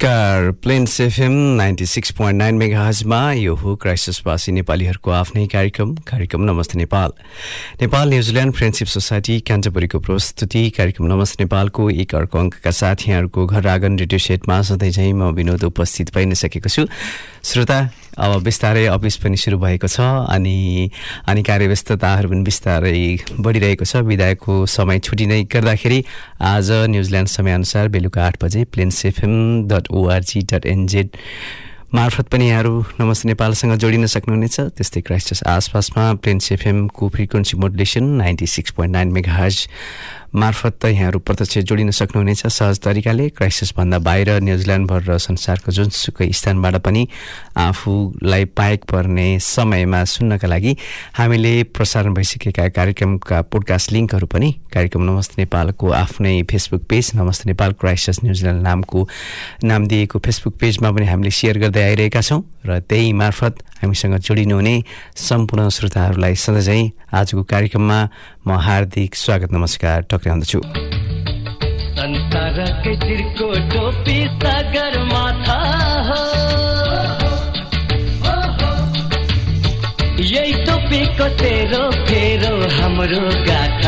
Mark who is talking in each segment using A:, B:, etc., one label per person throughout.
A: नमस्कार। Plains FM ninety six point nine mega हजमा यो हो क्राइसिसवासी नेपालीहरूको आफ्नै कार्यक्रम। कार्यक्रम नमस्ते Nepal. Nepal New Zealand friendship society क्यान्टबरीको प्रस्तुति। कार्यक्रम नमस्ते नेपालको। एक अर्को अङ्कका साथ यहाँहरूको घर आँगन रेडियो सेटमा सधैँ चाहिँ म विनोद उपस्थित भइ नै सकेको छु। श्रोता अब बिस्तारै अफिस पनि सुरु भएको छ अनि अनि कार्यव्यस्तताहरू पनि बिस्तारै बढिरहेको छ। विदायको समय छुट्टिँदै गर्दाखेरि आज न्युजिल्यान्ड समयअनुसार बेलुका आठ बजे Plains FM dot ORG dot NZ मार्फत पनि यहाँहरू नमस्ते नेपालसँग जोडिन सक्नुहुनेछ। त्यस्तै क्राइस्ट आसपासमा plains एफएमको frequency modulation ninety six point nine megahertz मार्फत त यहाँहरू प्रत्यक्ष जोडिन सक्नुहुनेछ। सहज तरिकाले क्राइसिसभन्दा बाहिर न्युजिल्यान्डभर र संसारको जुनसुकै स्थानबाट पनि आफूलाई पाएक पर्ने समयमा सुन्नका लागि हामीले प्रसारण भइसकेका कार्यक्रमका पोडकास्ट लिङ्कहरू पनि कार्यक्रम नमस्ते नेपालको आफ्नै फेसबुक पेज नमस्ते नेपाल क्राइसिस न्युजिल्यान्ड नामको नाम दिएको फेसबुक पेजमा पनि हामीले सेयर गर्दै आइरहेका छौँ र त्यही मार्फत हामीसँग जोडिनुहुने सम्पूर्ण श्रोताहरूलाई सधैँ आजको कार्यक्रममा म हार्दिक स्वागत नमस्कार टक्राउँदछु
B: यही टोपीको तेरो फेरो हाम्रो गाथा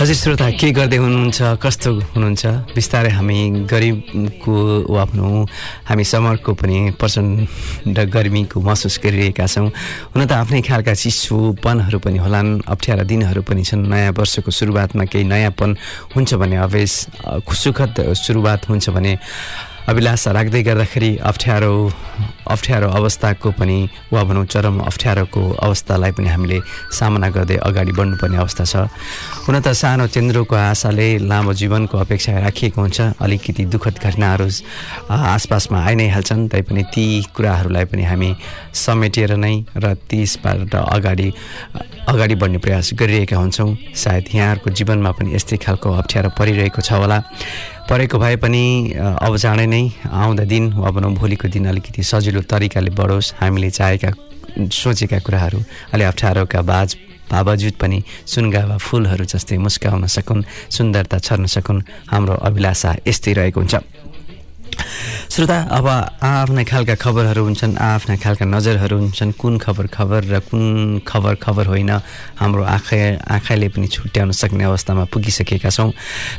A: हजुर श्रोता के गर्दै हुनुहुन्छ? कस्तो हुनुहुन्छ? बिस्तारै हामी गरिबको भनौँ हामी समरको पनि प्रचण्ड गर्मीको महसुस गरिरहेका छौँ। हुन त आफ्नै खालका चिसोपनहरू पनि होलान्। अप्ठ्यारा दिनहरू पनि छन्। नयाँ वर्षको सुरुवातमा केही नयाँपन हुन्छ भने अवेश सुखद सुरुवात हुन्छ भने अभिलाषा राख्दै गर्दाखेरि अप्ठ्यारो अप्ठ्यारो अवस्थाको पनि वा भनौँ चरम अप्ठ्यारोको अवस्थालाई पनि हामीले सामना गर्दै अगाडि बढ्नुपर्ने अवस्था छ। हुन त सानो चन्द्रको आशाले लामो जीवनको अपेक्षा राखिएको हुन्छ। अलिकति दुःखद घटनाहरू आसपासमा आइ नै हाल्छन्। तैपनि ती कुराहरूलाई पनि हामी समेटेर नै र त्यसबाट अगाडि अगाडि बढ्ने प्रयास गरिरहेका हुन्छौँ। सायद यहाँहरूको जीवनमा पनि यस्तै खालको अप्ठ्यारो परिरहेको छ होला। परेको भए पनि अब चाँडै नै आउँदा दिन वा भनौँ भोलिको दिन अलिकति सजिलो तरिकाले बढोस्। हामीले चाहेका सोचेका कुराहरू अलि अप्ठ्यारोका बाज बावजुद पनि सुनगा वा फुलहरू जस्तै मुस्काउन सकुन् सुन्दरता छर्न सकुन्। हाम्रो अभिलाषा यस्तै रहेको हुन्छ। श्रोता अब आफ्नै खालका खबरहरू हुन्छन् आफ्ना खालका नजरहरू हुन्छन् कुन खबर खबर र कुन खबर खबर होइन हाम्रो आँखा आँखाले पनि छुट्याउन सक्ने अवस्थामा पुगिसकेका छौँ।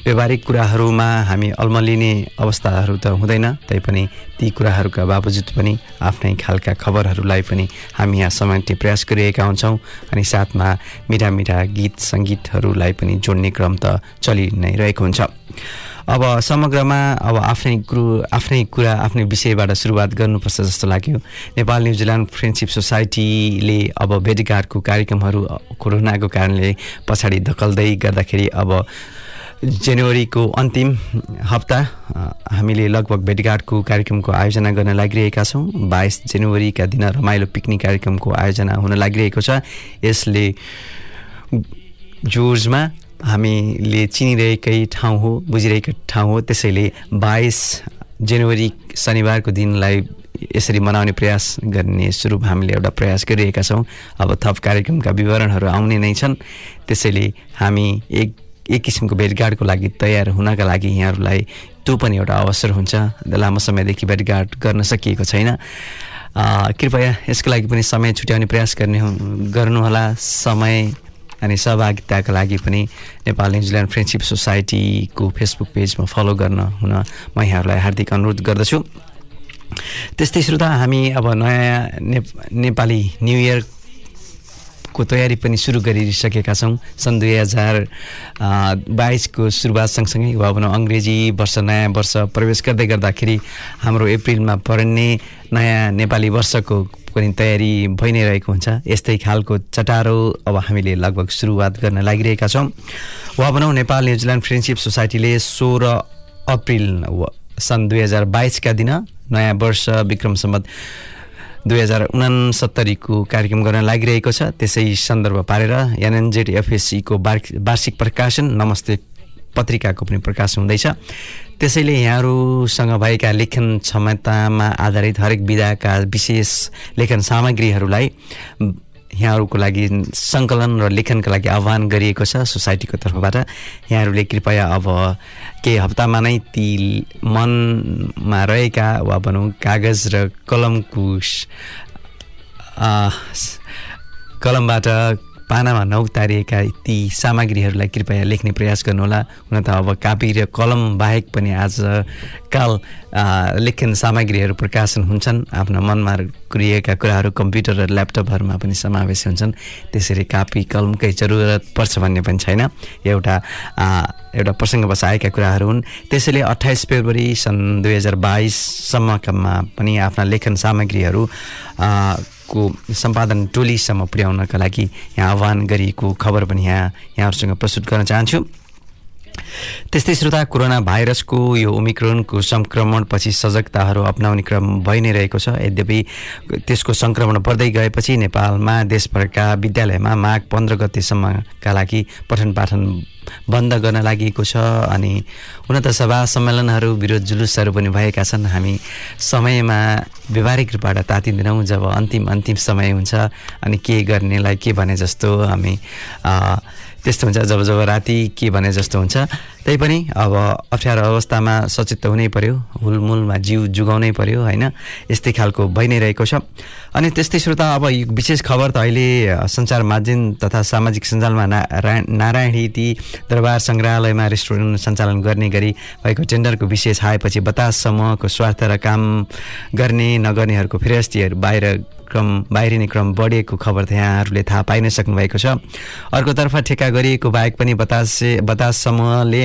A: व्यवहारिक कुराहरूमा हामी अल्मलिने अवस्थाहरू त हुँदैन तैपनि ती कुराहरूका बावजुद पनि आफ्नै खालका खबरहरूलाई पनि हामी यहाँ समेट्ने प्रयास गरिरहेका हुन्छौँ अनि साथमा मिठा मिठा गीत सङ्गीतहरूलाई पनि जोड्ने क्रम त चलि नै रहेको हुन्छ। अब समग्रमा अब आफ्नै कुरो आफ्नै कुरा आफ्नै विषयबाट सुरुवात गर्नुपर्छ जस्तो लाग्यो। नेपाल न्युजिल्यान्ड फ्रेन्डसिप सोसाइटीले अब भेटघाटको कार्यक्रमहरू कोरोनाको कारणले पछाडि धकल्दै गर्दाखेरि अब जनवरीको अन्तिम हप्ता हामीले लगभग भेटघाटको कार्यक्रमको आयोजना गर्न लागिरहेका छौँ। बाइस जनवरीका दिन रमाइलो पिकनिक कार्यक्रमको आयोजना हुन लागिरहेको छ। यसले जोर्जमा हामीले चिनिरहेकै ठाउँ हो बुझिरहेको ठाउँ हो। त्यसैले बाइस जनवरी शनिबारको दिनलाई यसरी मनाउने प्रयास गर्ने स्वरूप हामीले एउटा प्रयास गरिरहेका छौँ। अब थप कार्यक्रमका विवरणहरू आउने नै छन्। त्यसैले हामी एक एक किसिमको भेटघाटको लागि तयार हुनका लागि यहाँहरूलाई त्यो पनि एउटा अवसर हुन्छ। लामो समयदेखि भेटघाट गर्न सकिएको छैन। कृपया यसको लागि पनि समय छुट्याउने प्रयास गर्ने गर्नुहोला। समय अनि सहभागिताका लागि पनि नेपाल न्युजिल्यान्ड फ्रेन्डसिप सोसाइटीको फेसबुक पेजमा फलो गर्न हुन म यहाँहरूलाई हार्दिक अनुरोध गर्दछु। त्यस्तै श्रोता हामी अब नयाँ नेपाली न्यु इयर को तयारी पनि सुरु गरिसकेका छौँ। सन् दुई हजार बाइसको सुरुवात सँगसँगै वा भनौँ अङ्ग्रेजी वर्ष नयाँ वर्ष प्रवेश गर्दै गर्दाखेरि हाम्रो एप्रिलमा पर्ने नयाँ नेपाली वर्षको पनि तयारी भइ नै रहेको हुन्छ। यस्तै खालको चटारो अब हामीले लगभग सुरुवात गर्न लागिरहेका छौँ। वा भनौँ नेपाल न्युजिल्यान्ड फ्रेन्डसिप सोसाइटीले सोह्र अप्रिल सन् दुई हजार बाइसका दिन नयाँ वर्ष विक्रम सम्बत दुई हजार उनासत्तरीको कार्यक्रम गर्न लागिरहेको छ। त्यसै सन्दर्भ पारेर एनएनजेड एफएससीको वार्षिक प्रकाशन नमस्ते पत्रिकाको पनि प्रकाश हुँदैछ। त्यसैले यहाँहरूसँग भएका लेखन क्षमतामा आधारित हरेक विधाका विशेष लेखन सामग्रीहरूलाई यहाँहरूको लागि सङ्कलन र लेखनका लागि आह्वान गरिएको छ सोसाइटीको तर्फबाट। यहाँहरूले कृपया अब केही हप्तामा नै ती मनमा रहेका वा भनौँ कागज र कलमको कलमबाट पानामा नउतारिएका ती सामग्रीहरूलाई कृपया लेख्ने प्रयास गर्नुहोला। हुन त अब कापी र कलम बाहेक पनि आजकाल लेखन सामग्रीहरू प्रकाशन हुन्छन्। आफ्ना मनमा कुरिएका कुराहरू कम्प्युटर र ल्यापटपहरूमा पनि समावेश हुन्छन्। त्यसरी कापी कलमकै जरुरत पर्छ भन्ने पनि छैन। एउटा एउटा प्रसङ्गवश आएका कुराहरू हुन्। त्यसैले अठाइस फेब्रुअरी सन् दुई हजार बाइससम्मकामा पनि आफ्ना लेखन सामग्रीहरू को सम्पादन टोलीसम्म पुर्याउनका लागि यहाँ आह्वान गरिएको खबर पनि यहाँ यहाँहरूसँग प्रस्तुत गर्न चाहन्छु। त्यस्तै श्रोता कोरोना भाइरसको यो ओमिक्रोनको सङ्क्रमणपछि सजगताहरू अप्नाउने क्रम भइ नै रहेको छ। यद्यपि त्यसको सङ्क्रमण बढ्दै गएपछि नेपालमा देशभरका विद्यालयमा माघ पन्ध्र गतेसम्मका लागि पठन पाठन बन्द गर्न लागि छ अनि हुन त सभा सम्मेलनहरू विरोध जुलुसहरू पनि भएका छन्। हामी समयमा व्यवहारिक रूपबाट तातिँदैनौँ जब अन्तिम अन्तिम समय हुन्छ अनि के गर्नेलाई के भने जस्तो हामी त्यस्तो हुन्छ। जब जब राति के भने जस्तो हुन्छ। त्यही पनि अब अप्ठ्यारो अवस्थामा सचेत हुनै पऱ्यो हुलमुलमा जिउ जुगाउनै पऱ्यो होइन? यस्तै खालको भइ नै रहेको छ। अनि त्यस्तै श्रोता अब विशेष खबर त अहिले सञ्चार माध्यम तथा सामाजिक सञ्जालमा नारायण नारायणी ती दरबार सङ्ग्रहालयमा रेस्टुरेन्ट सञ्चालन गर्ने गरी भएको टेन्डरको विषय छाएपछि बतास समूहको स्वार्थ र काम गर्ने नगर्नेहरूको फिरस्तीहरू बाहिर क्रम बाहिरिने क्रम बढेको खबर यहाँहरूले थाहा पाइ नै सक्नुभएको छ। अर्कोतर्फ ठेक्का गरिएको बाहेक पनि बतासे बतास समूहले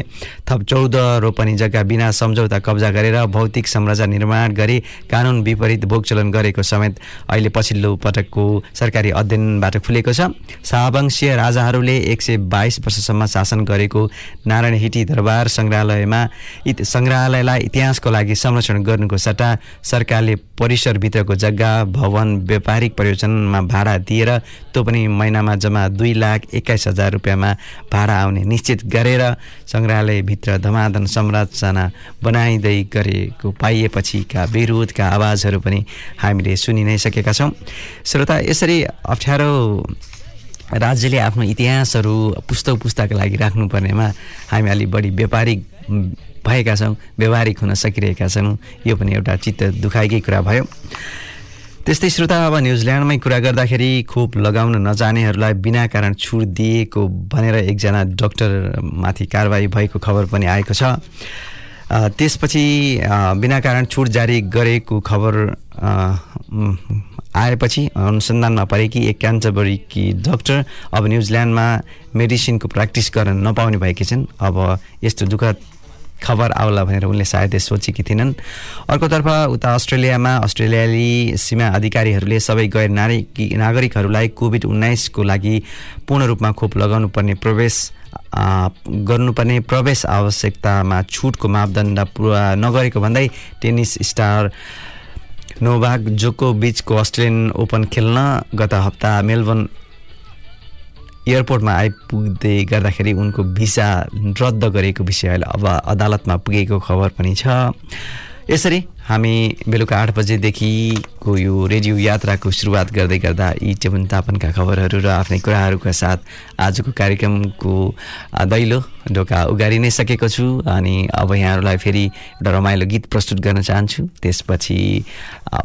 A: थप चौध रोपनी जग्गा बिना सम्झौता कब्जा गरेर भौतिक संरचना निर्माण गरी कानुन विपरीत भोगचलन गरेको समेत अहिले पछिल्लो पटकको सरकारी अध्ययनबाट खुलेको छ। शाहवंशीय राजाहरूले एक सय बाइस वर्षसम्म शासन गरेको नारायण हिटी दरबार सङ्ग्रहालयमा सङ्ग्रहालयलाई इतिहासको लागि संरक्षण गर्नुको सट्टा सरकारले परिसरभित्रको जग्गा भवन व्यापारिक प्रयोजनमा भाडा दिएर त्यो पनि महिनामा जम्मा दुई लाख एक्काइस हजार रुपियाँमा भाडा आउने निश्चित गरेर सङ्ग्रहालयभित्र धमाधन संरचना बनाइँदै गरेको पाइएपछिका विरोधका आवाजहरू पनि हामीले सुनि नै सकेका छौँ। श्रोता यसरी अप्ठ्यारो राज्यले आफ्नो इतिहासहरू पुस्तक पुस्ताको लागि राख्नुपर्नेमा हामी अलिक बढी व्यापारिक भएका छौँ व्यवहारिक हुन सकिरहेका छौँ यो पनि एउटा चित्त दुखाइकै कुरा भयो। त्यस्तै श्रोता अब न्युजिल्यान्डमै कुरा गर्दाखेरि खोप लगाउन नजानेहरूलाई बिना कारण छुट दिएको भनेर एकजना डक्टरमाथि कारवाही भएको खबर पनि आएको छ। त्यसपछि बिना कारण छुट जारी गरेको खबर आएपछि अनुसन्धानमा परेकी एक क्यान्सरबरीकी डक्टर अब न्युजिल्यान्डमा मेडिसिनको प्र्याक्टिस गर्न नपाउने भएकी छन्। अब यस्तो दुःखद खबर आउला भनेर उनले सायद सोचेकी थिएनन्। अर्कोतर्फ उता अस्ट्रेलियामा अस्ट्रेलियाली सीमा अधिकारीहरूले सबै गैर नारी नागरिकहरूलाई कोभिड उन्नाइसको लागि पूर्ण रूपमा खोप लगाउनु पर्ने प्रवेश गर्नुपर्ने प्रवेश आवश्यकतामा छुटको मापदण्ड पुरा नगरेको भन्दै टेनिस स्टार नोभाग जोको बिचको अस्ट्रेलियन ओपन खेल्न गत हप्ता मेलबर्न एयरपोर्टमा आइपुग्दै गर्दाखेरि उनको भिसा रद्द गरेको विषय अब अदालतमा पुगेको खबर पनि छ। यसरी हामी बेलुका आठ बजेदेखिको यो रेडियो यात्राको सुरुवात गर्दै गर्दा यी टेबुन तापनका खबरहरू र आफ्नै कुराहरूका साथ आजको कार्यक्रमको दैलो ढोका उगारि नै सकेको छु अनि अब यहाँहरूलाई फेरि एउटा रमाइलो गीत प्रस्तुत गर्न चाहन्छु। त्यसपछि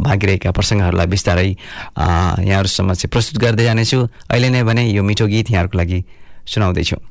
A: भागिरहेका प्रसङ्गहरूलाई बिस्तारै यहाँहरूसम्म चाहिँ प्रस्तुत गर्दै जानेछु। अहिले नै भने यो मिठो गीत यहाँहरूको लागि सुनाउँदैछु।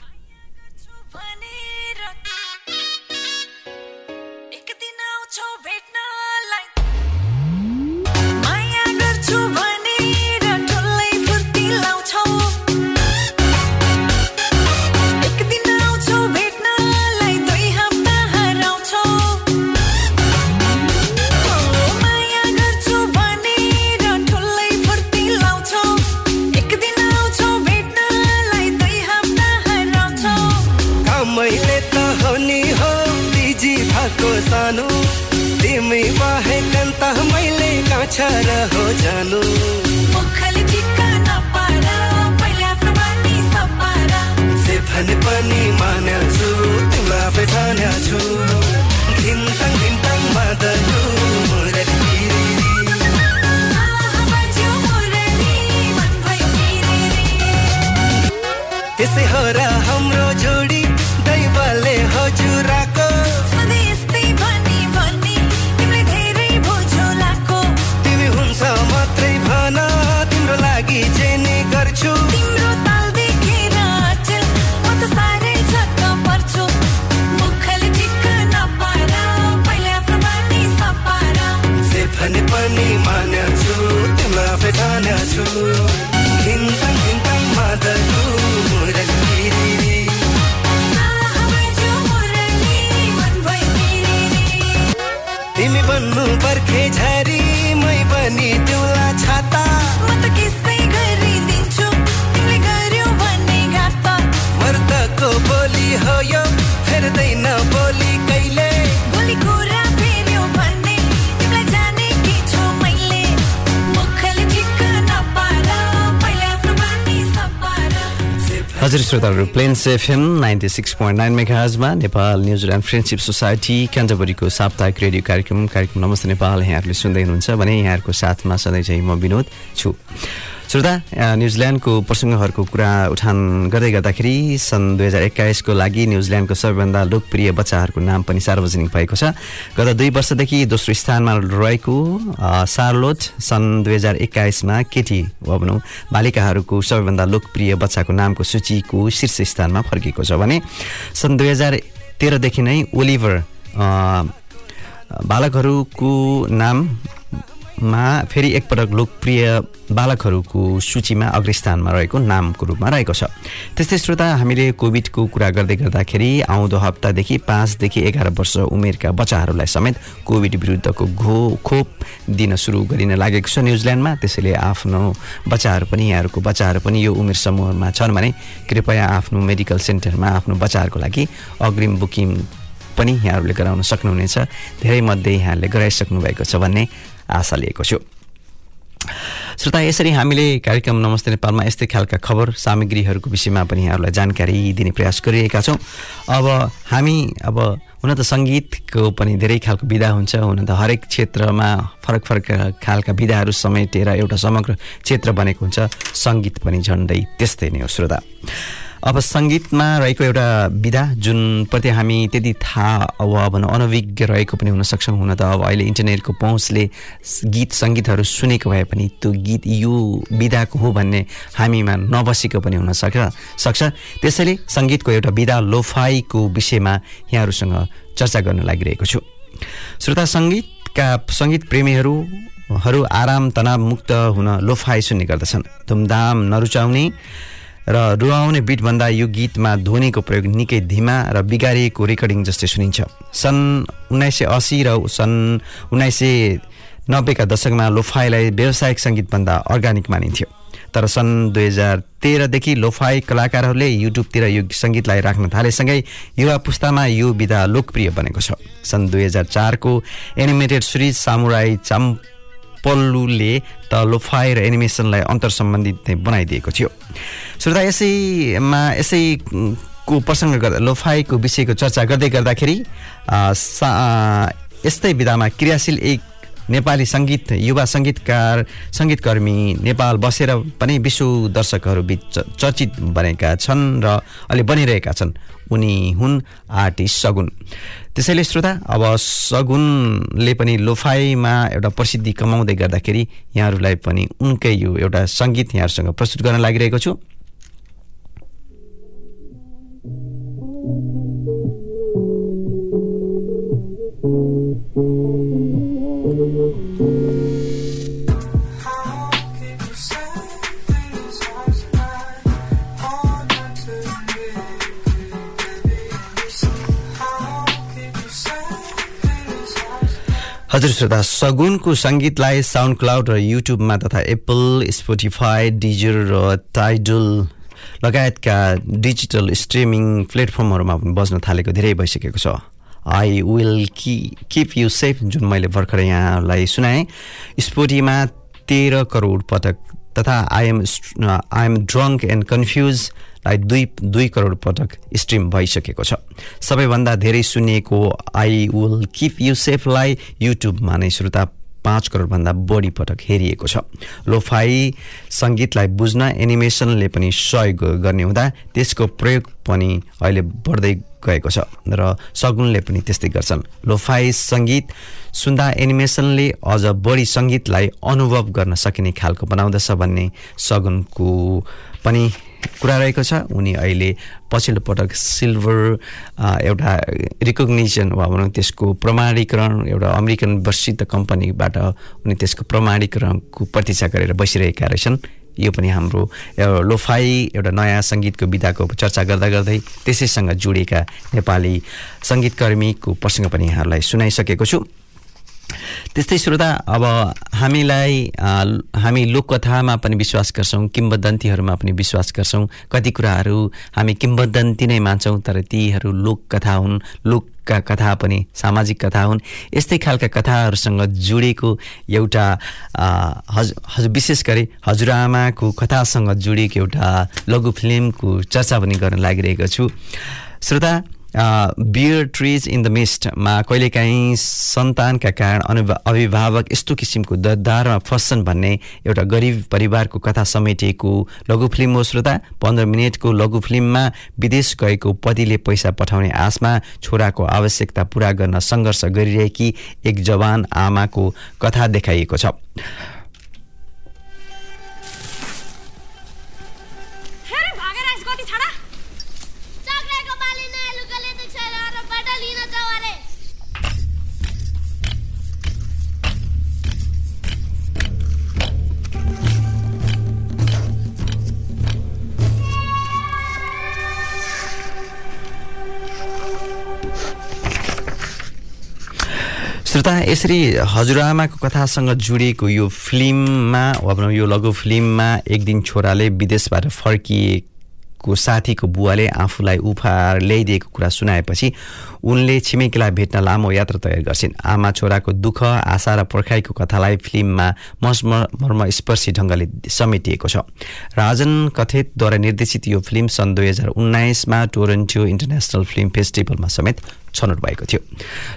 C: मैले कहाँ छ
D: मै
C: पनि
A: हजुर श्रोताहरू Plains FM ninety six point nine मेगाजमा Nepal New Zealand friendship society क्यान्टबरीको साप्ताहिक रेडियो कार्यक्रम कार्यक्रम नमस्ते नेपाल यहाँहरूले सुन्दै हुनुहुन्छ भने यहाँहरूको साथमा सधैँ चाहिँ म विनोद छु। श्रोता न्युजिल्यान्डको प्रसङ्गहरूको कुरा उठान गर्दै गर्दाखेरि सन् दुई हजार एक्काइसको लागि न्युजिल्यान्डको सबैभन्दा लोकप्रिय बच्चाहरूको नाम पनि सार्वजनिक भएको छ। गत दुई वर्षदेखि दोस्रो स्थानमा रहेको सार्लोट सन् दुई हजार एक्काइसमा केटी वा भनौँ बालिकाहरूको सबैभन्दा लोकप्रिय बच्चाको नामको सूचीको शीर्ष स्थानमा फर्किएको छ भने सन् दुई हजार तेह्रदेखि नै ओलिभर बालकहरूको नाममा फेरि एकपटक लोकप्रिय बालकहरूको सूचीमा अग्रस्थानमा रहेको नामको रूपमा रहेको छ। त्यस्तै श्रोता हामीले कोभिडको कुरा गर्दै गर्दाखेरि आउँदो हप्तादेखि पाँचदेखि एघार वर्ष उमेरका बच्चाहरूलाई समेत कोभिड विरुद्धको घो खोप दिन सुरु गरिन लागेको छ न्युजिल्यान्डमा। त्यसैले आफ्नो बच्चाहरू पनि यहाँहरूको बच्चाहरू पनि यो उमेर समूहमा छन् भने कृपया आफ्नो मेडिकल सेन्टरमा आफ्नो बच्चाहरूको लागि अग्रिम बुकिङ पनि यहाँहरूले गराउन सक्नुहुनेछ। धेरै मध्ये यहाँहरूले गराइसक्नु भएको छ भन्ने आशा लिएको छु। श्रोता यसरी हामीले कार्यक्रम नमस्ते नेपालमा यस्तै खालका खबर सामग्रीहरूको विषयमा पनि यहाँहरूलाई जानकारी दिने प्रयास गरिरहेका छौँ। अब हामी अब हुन त सङ्गीतको पनि धेरै खालको विधा हुन्छ हुन त हरेक क्षेत्रमा फरक फरक खालका विधाहरू समेटेर एउटा समग्र क्षेत्र बनेको हुन्छ। सङ्गीत पनि झन्डै त्यस्तै नै हो श्रोता। अब सङ्गीतमा रहेको एउटा विधा जुन प्रति हामी त्यति थाहा वा भनौँ अनभिज्ञ रहेको पनि हुनसक्छ हुन त अब अहिले इन्टरनेटको पहुँचले गीत सङ्गीतहरू सुनेको भए पनि त्यो गीत यो विधाको हो भन्ने हामीमा नबसेको पनि हुनसक्छ सक्छ त्यसैले सङ्गीतको एउटा विधा लोफाईको विषयमा यहाँहरूसँग चर्चा गर्न लागिरहेको छु। श्रोता सङ्गीतका सङ्गीत प्रेमीहरू हरू आराम तनाव मुक्त हुन लोफाई सुन्ने गर्दछन्। धुमधाम नरुचाउने र रुवाउने बिटभन्दा यो गीतमा ध्वनिको प्रयोग निकै धिमा र बिगारिएको रेकर्डिङ जस्तै सुनिन्छ। सन् उन्नाइस सय असी र सन् उन्नाइस सय नब्बेका दशकमा लोफाईलाई व्यावसायिक सङ्गीतभन्दा अर्ग्यानिक मानिन्थ्यो। तर सन् दुई हजार तेह्रदेखि लोफाई कलाकारहरूले युट्युबतिर यो सङ्गीतलाई राख्न थालेसँगै युवा पुस्तामा यो विधा लोकप्रिय बनेको छ। सन् दुई हजार चारको एनिमेटेड सिरिज सामुराई चाम्पल्लुले त लोफाई र एनिमेसनलाई अन्तर सम्बन्धित बनाइदिएको थियो। श्रोता यसैमा यसै को प्रसङ्ग गर्दा लोफाईको विषयको चर्चा गर्दै गर्दाखेरि यस्तै विधामा क्रियाशील एक नेपाली सङ्गीत युवा सङ्गीतकार सङ्गीतकर्मी नेपाल बसेर पनि विश्व दर्शकहरू बिच चर्चित बनेका छन् र अहिले बनिरहेका छन्। उनी हुन् आर्टिस्ट सगुन। त्यसैले श्रोता अब सगुनले पनि लोफाईमा एउटा प्रसिद्धि कमाउँदै गर्दाखेरि यहाँहरूलाई पनि उनकै यो एउटा सङ्गीत यहाँहरूसँग प्रस्तुत गर्न लागिरहेको छु। हजुर श्रोता सगुनको सङ्गीतलाई साउन्ड क्लाउड र युट्युबमा तथा एप्पल स्पोटिफाई डिजर र टाइडल लगायतका डिजिटल स्ट्रिमिङ प्लेटफर्महरूमा पनि बज्न थालेको धेरै भइसकेको छ। आई विल कि किप यु सेफ जुन मैले भर्खर यहाँलाई सुनाएँ। स्पोटीमा तेह्र करोड पटक तथा आइएम आइएम ड्रङ्क एन्ड कन्फ्युजलाई दुई दुई करोड पटक स्ट्रिम भइसकेको छ। सबैभन्दा धेरै सुनिएको आई विल किप यु सेफलाई युट्युबमा नै श्रोता पाँच करोडभन्दा बढी पटक हेरिएको छ। लोफाई सङ्गीतलाई बुझ्न एनिमेसनले पनि सहयोग गर्ने हुँदा त्यसको प्रयोग पनि अहिले बढ्दै गएको छ र सगुनले पनि त्यस्तै गर्छन्। लोफाई सङ्गीत सुन्दा एनिमेसनले अझ बढी सङ्गीतलाई अनुभव गर्न सकिने खालको बनाउँदछ भन्ने सगुनको पनि कुरा रहेको छ। उनी अहिले पछिल्लो पटक सिल्भर एउटा रिकग्निसन वा भनौँ त्यसको प्रमाणीकरण एउटा अमेरिकन प्रसिद्ध कम्पनीबाट उनी त्यसको प्रमाणीकरणको प्रतीक्षा गरेर बसिरहेका रहेछन्। यो पनि हाम्रो एउटा लोफाई एउटा नयाँ सङ्गीतको विधाको चर्चा गर्दा गर्दै त्यसैसँग जोडिएका नेपाली सङ्गीतकर्मीको प्रसङ्ग पनि यहाँहरूलाई सुनाइसकेको छु। त्यस्तै श्रोता अब हामीलाई हामी लोककथामा पनि विश्वास गर्छौँ किम्बदन्तीहरूमा पनि विश्वास गर्छौँ। कति कुराहरू हामी किम्बदन्ती नै मान्छौँ तर तीहरू लोककथा हुन् लोकका कथा पनि सामाजिक कथा हुन्। यस्तै खालका कथाहरूसँग जोडिएको एउटा हज हज विशेष गरी हजुरआमाको कथासँग जोडिएको एउटा लघु फिल्मको चर्चा पनि गर्न लागिरहेको छु। श्रोता बियर ट्रिज इन द मिस्टमा कहिलेकाहीँ सन्तानका कारण अनु अभिभावक यस्तो किसिमको दरदारमा फस्छन् भन्ने एउटा गरिब परिवारको कथा समेटिएको लघु फिल्म हो श्रोता। पन्ध्र मिनटको लघु फिल्ममा विदेश गएको पतिले पैसा पठाउने आशमा छोराको आवश्यकता पुरा गर्न सङ्घर्ष गरिरहेकी एक जवान आमाको कथा देखाइएको छ। श्रोता यसरी हजुरआमाको कथासँग जोडिएको यो फिल्ममा वा यो लघु फिल्ममा एक दिन छोराले विदेशबाट फर्किएको साथीको बुवाले आफूलाई उपहार ल्याइदिएको कुरा सुनाएपछि उनले छिमेकीलाई भेट्न लामो यात्रा तयार गर्छिन्। आमा छोराको दुःख आशा र पर्खाइको कथालाई फिल्ममा मर्म मर्मस्पर्शी ढङ्गले समेटिएको छ। राजन कथेतद्वारा निर्देशित यो फिल्म सन् दुई हजार उन्नाइसमा टोरन्टो इन्टरनेसनल फिल्म फेस्टिभलमा समेत छनौट भएको थियो।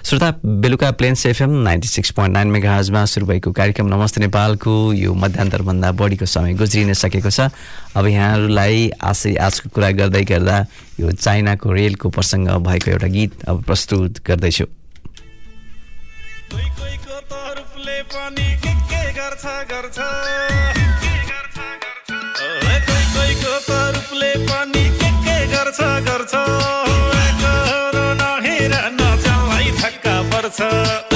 A: श्रोता बेलुका Plains FM ninety six point nine मेगाजमा सुरु भएको कार्यक्रम नमस्ते नेपालको। यो मध्यान्तरभन्दा बढीको समय गुज्रिन सकेको छ। अब यहाँहरूलाई आशै आजको कुरा गर्दै गर्दा यो चाइनाको रेलको प्रसङ्ग भएको एउटा गीत अब प्रस्तुत गर्दैछु।
E: गर्छ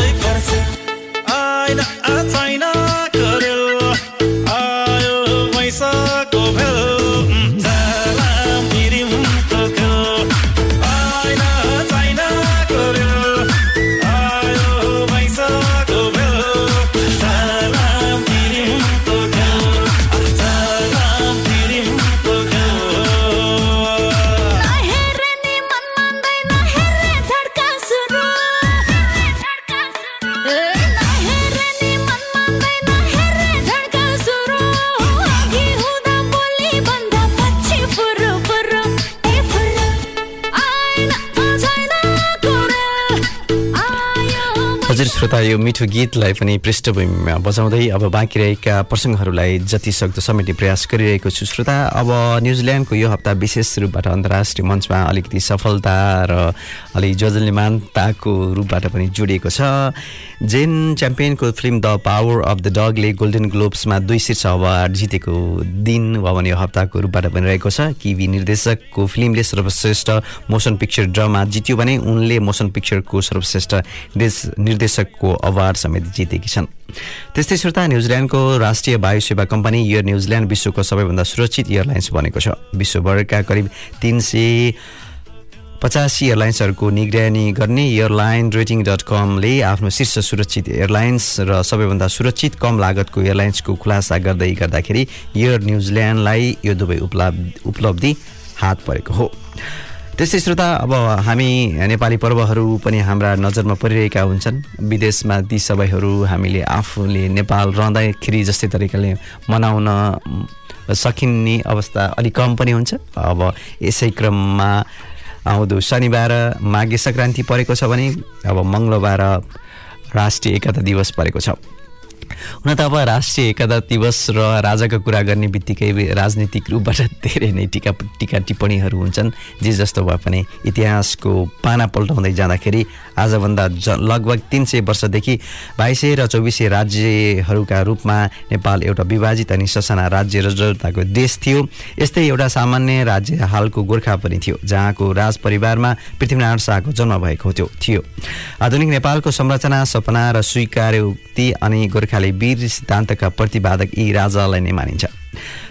A: श्रोता यो मिठो गीतलाई पनि पृष्ठभूमिमा बजाउँदै अब बाँकी रहेका प्रसङ्गहरूलाई जति सक्दो समेट्ने प्रयास गरिरहेको छु। श्रोता अब न्युजिल्यान्डको यो हप्ता विशेष रूपबाट अन्तर्राष्ट्रिय मञ्चमा अलिकति सफलता र अलिक जजल्यमानताको रूपबाट पनि जोडिएको छ। Jane च्याम्पियनको film The Power of the डगले golden ग्लोब्समा दुई शीर्ष अवार्ड जितेको दिन वा भने यो हप्ताको रूपबाट पनि रहेको छ। किवी निर्देशकको फिल्मले सर्वश्रेष्ठ मोसन पिक्चर ड्रामा जित्यो भने उनले मोसन पिक्चरको सर्वश्रेष्ठ निर्देश- निर्देशकको अवार्ड समेत जितेकी छन्। त्यस्तै श्रोता न्युजिल्यान्डको राष्ट्रिय वायु सेवा कम्पनी एयर न्युजिल्यान्ड विश्वको सबैभन्दा सुरक्षित एयरलाइन्स बनेको छ। विश्वभरका करिब तिन सय पचासी एयरलाइन्सहरूको निगरानी गर्ने एयरलाइन रेटिङ डट कमले आफ्नो शीर्ष सुरक्षित एयरलाइन्स र सबैभन्दा सुरक्षित कम लागतको एयरलाइन्सको खुलासा गर्दै गर्दाखेरि एयर न्युजिल्यान्डलाई यो दुवै उपलब्ध उपलब्धि हात परेको हो। त्यस्तै श्रोता अब हामी नेपाली पर्वहरू पनि हाम्रा नजरमा परिरहेका हुन्छन्। विदेशमा ती सबैहरू हामीले आफूले नेपाल रहँदाखेरि जस्तै तरिकाले मनाउन सकिने अवस्था अलिक कम पनि हुन्छ। अब यसै क्रममा आउँदो शनिबार माघे सङ्क्रान्ति परेको छ भने अब मङ्गलबार राष्ट्रिय एकता दिवस परेको छ। हुन त अब राष्ट्रिय एकता दिवस र राजाको कुरा गर्ने बित्तिकै राजनीतिक रूपबाट धेरै नै टिका टिका टिप्पणीहरू हुन्छन्। जे जस्तो भए पनि इतिहासको पाना पल्टाउँदै जाँदाखेरि आजभन्दा ज लगभग तिन सय वर्षदेखि बाइसै र चौबिसै राज्यहरूका रूपमा नेपाल एउटा विभाजित अनि ससाना राज्य र जनताको देश थियो। यस्तै एउटा सामान्य राज्य हालको गोर्खा पनि थियो जहाँको राज परिवारमा पृथ्वीनारायण शाहको जन्म भएको थियो थियो। आधुनिक नेपालको संरचना सपना र स्वीकारोक्ति अनि गोर्खाली वीर सिद्धान्तका प्रतिपादक यी राजालाई नै मानिन्छ।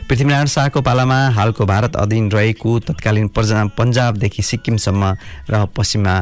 A: पृथ्वीनारायण शाहको पालामा हालको भारत अधीन रहेको तत्कालीन पन्जाबदेखि सिक्किमसम्म र पश्चिममा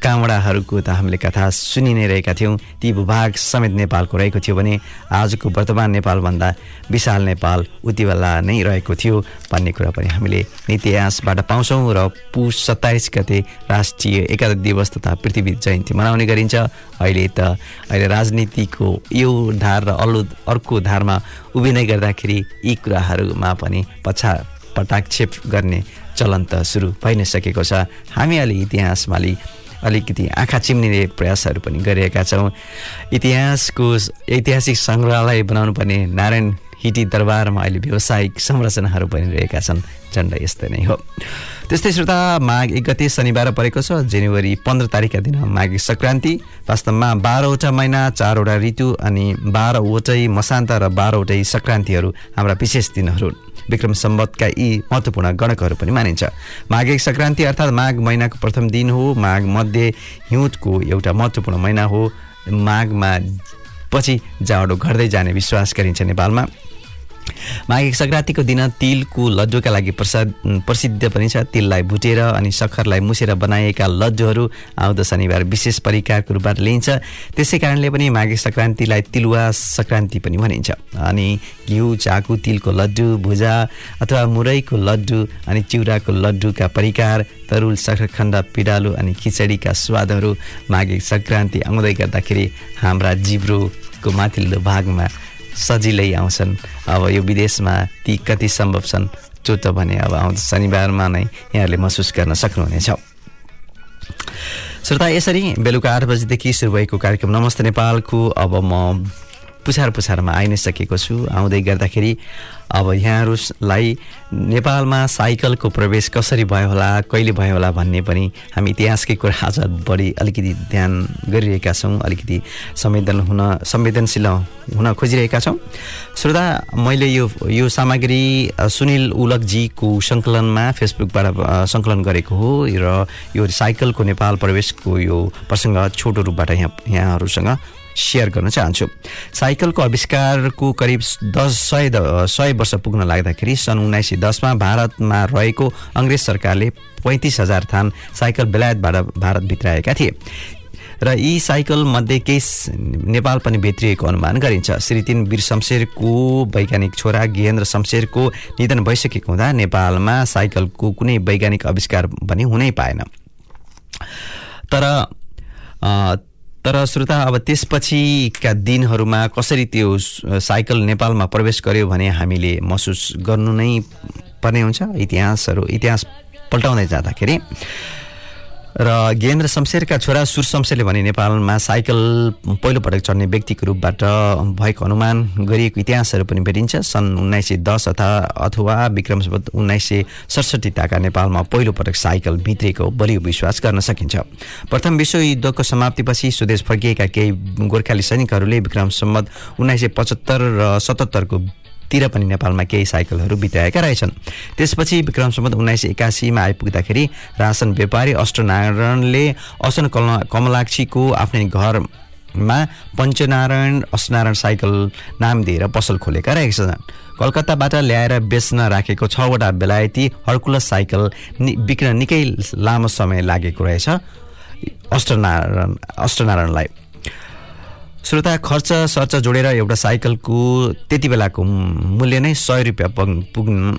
A: कामडाहरूको त हामीले कथा सुनि नै रहेका थियौँ। ती भूभाग समेत नेपालको रहेको थियो भने आजको वर्तमान नेपालभन्दा विशाल नेपाल उति बेला नै रहेको थियो भन्ने कुरा पनि हामीले इतिहासबाट पाउँछौँ र पुस सत्ताइस गते राष्ट्रिय एकता दिवस तथा पृथ्वी जयन्ती मनाउने गरिन्छ। अहिले त अहिले राजनीतिको यो धार र अल्लो अर्को धारमा उभिँदै गर्दाखेरि यी कुराहरूमा पनि पछा पटाक्षेप गर्ने चलन त सुरु भइ नै सकेको छ। हामी अलि इतिहासमा अलि अलिकति आँखा चिम्निने प्रयासहरू पनि गरिरहेका छौँ। इतिहासको ऐतिहासिक सङ्ग्रहालय बनाउनु पर्ने नारायण हिटी दरबारमा अहिले व्यावसायिक संरचनाहरू बनिरहेका छन्। झन्डै यस्तै नै हो। त्यस्तै श्रोता माघ एक गते शनिबार परेको छ। जनवरी पन्ध्र तारिकका दिन माघे सङ्क्रान्ति। वास्तवमा बाह्रवटा महिना चारवटा ऋतु अनि बाह्रवटै मसान्त र बाह्रवटै सङ्क्रान्तिहरू हाम्रा विशेष दिनहरू। हुन्। विक्रम सम्बतका यी महत्त्वपूर्ण गणकहरू पनि मानिन्छ। माघे सङ्क्रान्ति अर्थात् माघ महिनाको प्रथम दिन हो। माघ मध्ये हिउँदको एउटा महत्त्वपूर्ण महिना हो। माघमा पछि जाडो घट्दै जाने विश्वास गरिन्छ नेपालमा। माघे सङ्क्रान्तिको दिन तिलको लड्डुका लागि प्रसाद प्रसिद्ध पनि छ। तिललाई भुटेर अनि सक्खरलाई मुसेर बनाइएका लड्डुहरू आउँदो शनिबार विशेष परिकारको रूपबाट लिइन्छ। त्यसै कारणले पनि माघे सङ्क्रान्तिलाई तिलुवा सङ्क्रान्ति पनि भनिन्छ। अनि घिउ चाकु तिलको लड्डु भुजा अथवा मुरैको लड्डु अनि चिउराको लड्डुका परिकार तरुल सक्खरखण्ड पिडालु अनि खिचडीका स्वादहरू माघे सङ्क्रान्ति आउँदै गर्दाखेरि हाम्रा जिब्रोको माथिल्लो भागमा सजिलै आउँछन्। अब यो विदेशमा ती कति सम्भव छन् त्यो त भने अब आउँदो शनिबारमा नै यहाँहरूले महसुस गर्न सक्नुहुनेछ। श्रोता यसरी बेलुका आठ बजीदेखि सुरु भएको कार्यक्रम नमस्ते नेपालको। अब म पुछार पुछारमा आइ नै सकेको छु। आउँदै गर्दाखेरि अब यहाँहरूलाई नेपालमा साइकलको प्रवेश कसरी भयो होला कहिले भयो होला भन्ने पनि हामी इतिहासकै कुरा आज बढी अलिकति ध्यान गरिरहेका छौँ अलिकति संवेदन हुन संवेदनशील हुन खोजिरहेका छौँ। श्रोता मैले यो यो सामग्री सुनिल उलकजीको सङ्कलनमा फेसबुकबाट सङ्कलन गरेको हो र यो साइकलको नेपाल प्रवेशको यो प्रसङ्ग छोटो रूपबाट यहाँ यहाँहरूसँग सेयर गर्न चाहन्छु। साइकलको आविष्कारको करिब दस सय सय वर्ष पुग्न लाग्दाखेरि सन् उन्नाइस सय दसमा भारतमा रहेको अङ्ग्रेज सरकारले पैँतिस हजार थान साइकल बेलायतबाट भारत भित्राएका थिए। र यी साइकल मध्ये केही नेपाल पनि भित्रिएको अनुमान गरिन्छ। श्री तिन वीर शमशेरको वैज्ञानिक छोरा गेहेन्द्र शमशेरको निधन भइसकेको हुँदा नेपालमा साइकलको कुनै वैज्ञानिक आविष्कार पनि हुनै पाएन। तर तर श्रोता अब त्यसपछिका दिनहरूमा कसरी त्यो साइकल नेपालमा प्रवेश गर्यो भने हामीले महसुस गर्नु नै पर्ने हुन्छ? इतिहासहरू इतिहास पल्टाउँदै जाँदाखेरि। र गेन्द्र शमशेरका छोरा सुर शमशेरले भने नेपालमा साइकल पहिलोपटक चढ्ने व्यक्तिको रूपबाट भएको अनुमान गरिएको इतिहासहरू पनि भेटिन्छ। सन् उन्नाइस सय दस अथवा अथवा विक्रम उन्नाइस सय सडसठी ताका नेपालमा पहिलोपटक साइकल भित्रिएको बलियो विश्वास गर्न सकिन्छ। प्रथम विश्वयुद्धको समाप्तिपछि स्वदेश फर्किएका केही गोर्खाली सैनिकहरूले विक्रम सम्वत उन्नाइस सय पचहत्तर र सतहत्तरको तिर पनि नेपालमा केही साइकलहरू बिताएका रहेछन्। त्यसपछि विक्रम सम्वत उन्नाइस सय एकासीमा आइपुग्दाखेरि रासन व्यापारी अष्टनारायणले असन कमलाक्षीको आफ्नै घरमा पञ्चनारायण अष्टनारायण साइकल नाम दिएर पसल खोलेका रहेका छन्। कलकत्ताबाट ल्याएर बेच्न राखेको छवटा बेलायती हर्कुलस साइकल नि बिक्न निकै लामो समय लागेको रहेछ अष्टनारायण अष्टनारायणलाई। श्रोता खर्च सर्च जोडेर एउटा साइकलको त्यति बेलाको मूल्य नै सय रुपियाँ पुग् पुग्न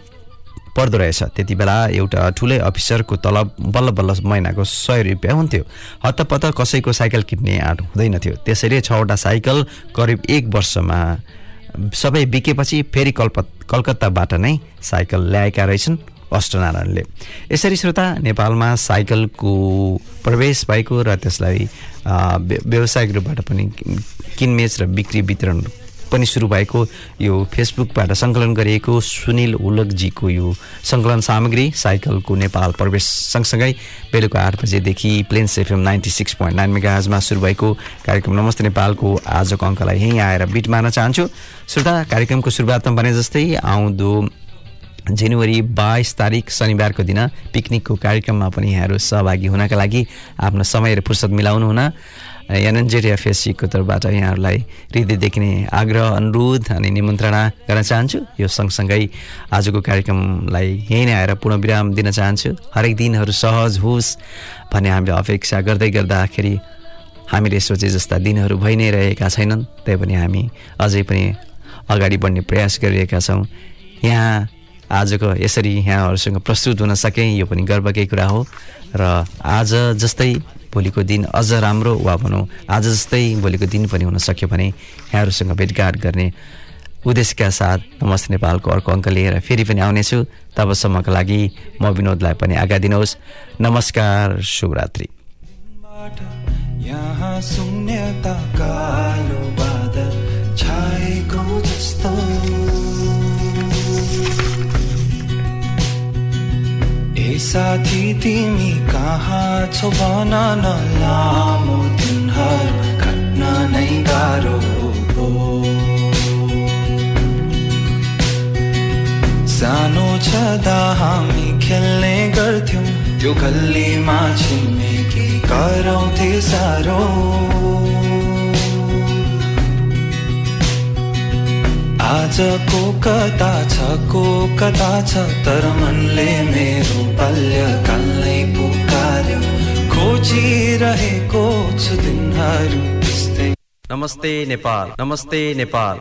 A: पर्दो रहेछ। त्यति बेला एउटा ठुलै अफिसरको तलब बल्ल बल्ल महिनाको सय रुपियाँ हुन्थ्यो। हत्तपत्त कसैको साइकल किन्ने आँट हुँदैन थियो। त्यसैले छवटा साइकल करिब एक वर्षमा सबै बिकेपछि फेरि कल्प कलकत्ताबाट नै साइकल ल्याएका रहेछन्। अष्टनारायणले यसरी श्रोता नेपालमा साइकलको प्रवेश भएको र त्यसलाई व्यावसायिक रूपबाट पनि किनमेच र बिक्री वितरण पनि सुरु भएको यो फेसबुकबाट सङ्कलन गरिएको सुनिल उलकजीको यो सङ्कलन सामग्री साइकलको नेपाल प्रवेश सँगसँगै बेलुका आठ बजेदेखि Plains FM ninety six point nine मेगाजमा सुरु भएको कार्यक्रम नमस्ते नेपालको आजको अङ्कलाई यहीँ आएर बिट मार्न चाहन्छु। श्रोता कार्यक्रमको सुरुवातमा भने जस्तै आउँदो जनवरी बाइस तारिक शनिबारको दिन पिकनिकको कार्यक्रममा पनि यहाँहरू सहभागी हुनका लागि आफ्नो समय र फुर्सद मिलाउनु हुन एनएनजेड एफएससीको तर्फबाट यहाँहरूलाई हृदयदेखि नै आग्रह अनुरोध अनि निमन्त्रणा गर्न चाहन्छु। यो सँगसँगै आजको कार्यक्रमलाई यहीँ नै आएर पूर्ण विराम दिन चाहन्छु। हरेक दिनहरू सहज होस् भन्ने हामीले अपेक्षा गर्दै गर्दाखेरि हामीले सोचे जस्ता दिनहरू भइ नै रहेका छैनन् तैपनि हामी अझै पनि अगाडि बढ्ने प्रयास गरिरहेका छौँ। यहाँ आजको यसरी यहाँहरूसँग प्रस्तुत हुन सकेँ यो पनि गर्वकै कुरा हो। र आज जस्तै भोलिको दिन अझ राम्रो वा भनौँ आज जस्तै भोलिको दिन पनि हुन सक्यो भने यहाँहरूसँग भेटघाट गर्ने उद्देश्यका साथ नमस्ते नेपालको अर्को अङ्क लिएर फेरि पनि आउनेछु। तबसम्मका लागि म विनोदलाई पनि आज्ञा दिनुहोस्। नमस्कार शुभरात्रि।
F: यहाँ कालो बादल छाएको साथी तिमी कहाँ छौ? भन न लामो दिनहरू काट्न नै गाह्रो हो। सानो छँदा हामी खेल्ने गर्थ्यौँ। त्यो गल्लीमा छिमेकी कराउँथे साह्रो। आजको कता छ को कता छ? तर मनले मेरो बाल्यकाललाई पुकार्यो। खोजिरहेको छु दिनहरू
A: नमस्ते नेपाल नमस्ते नेपाल।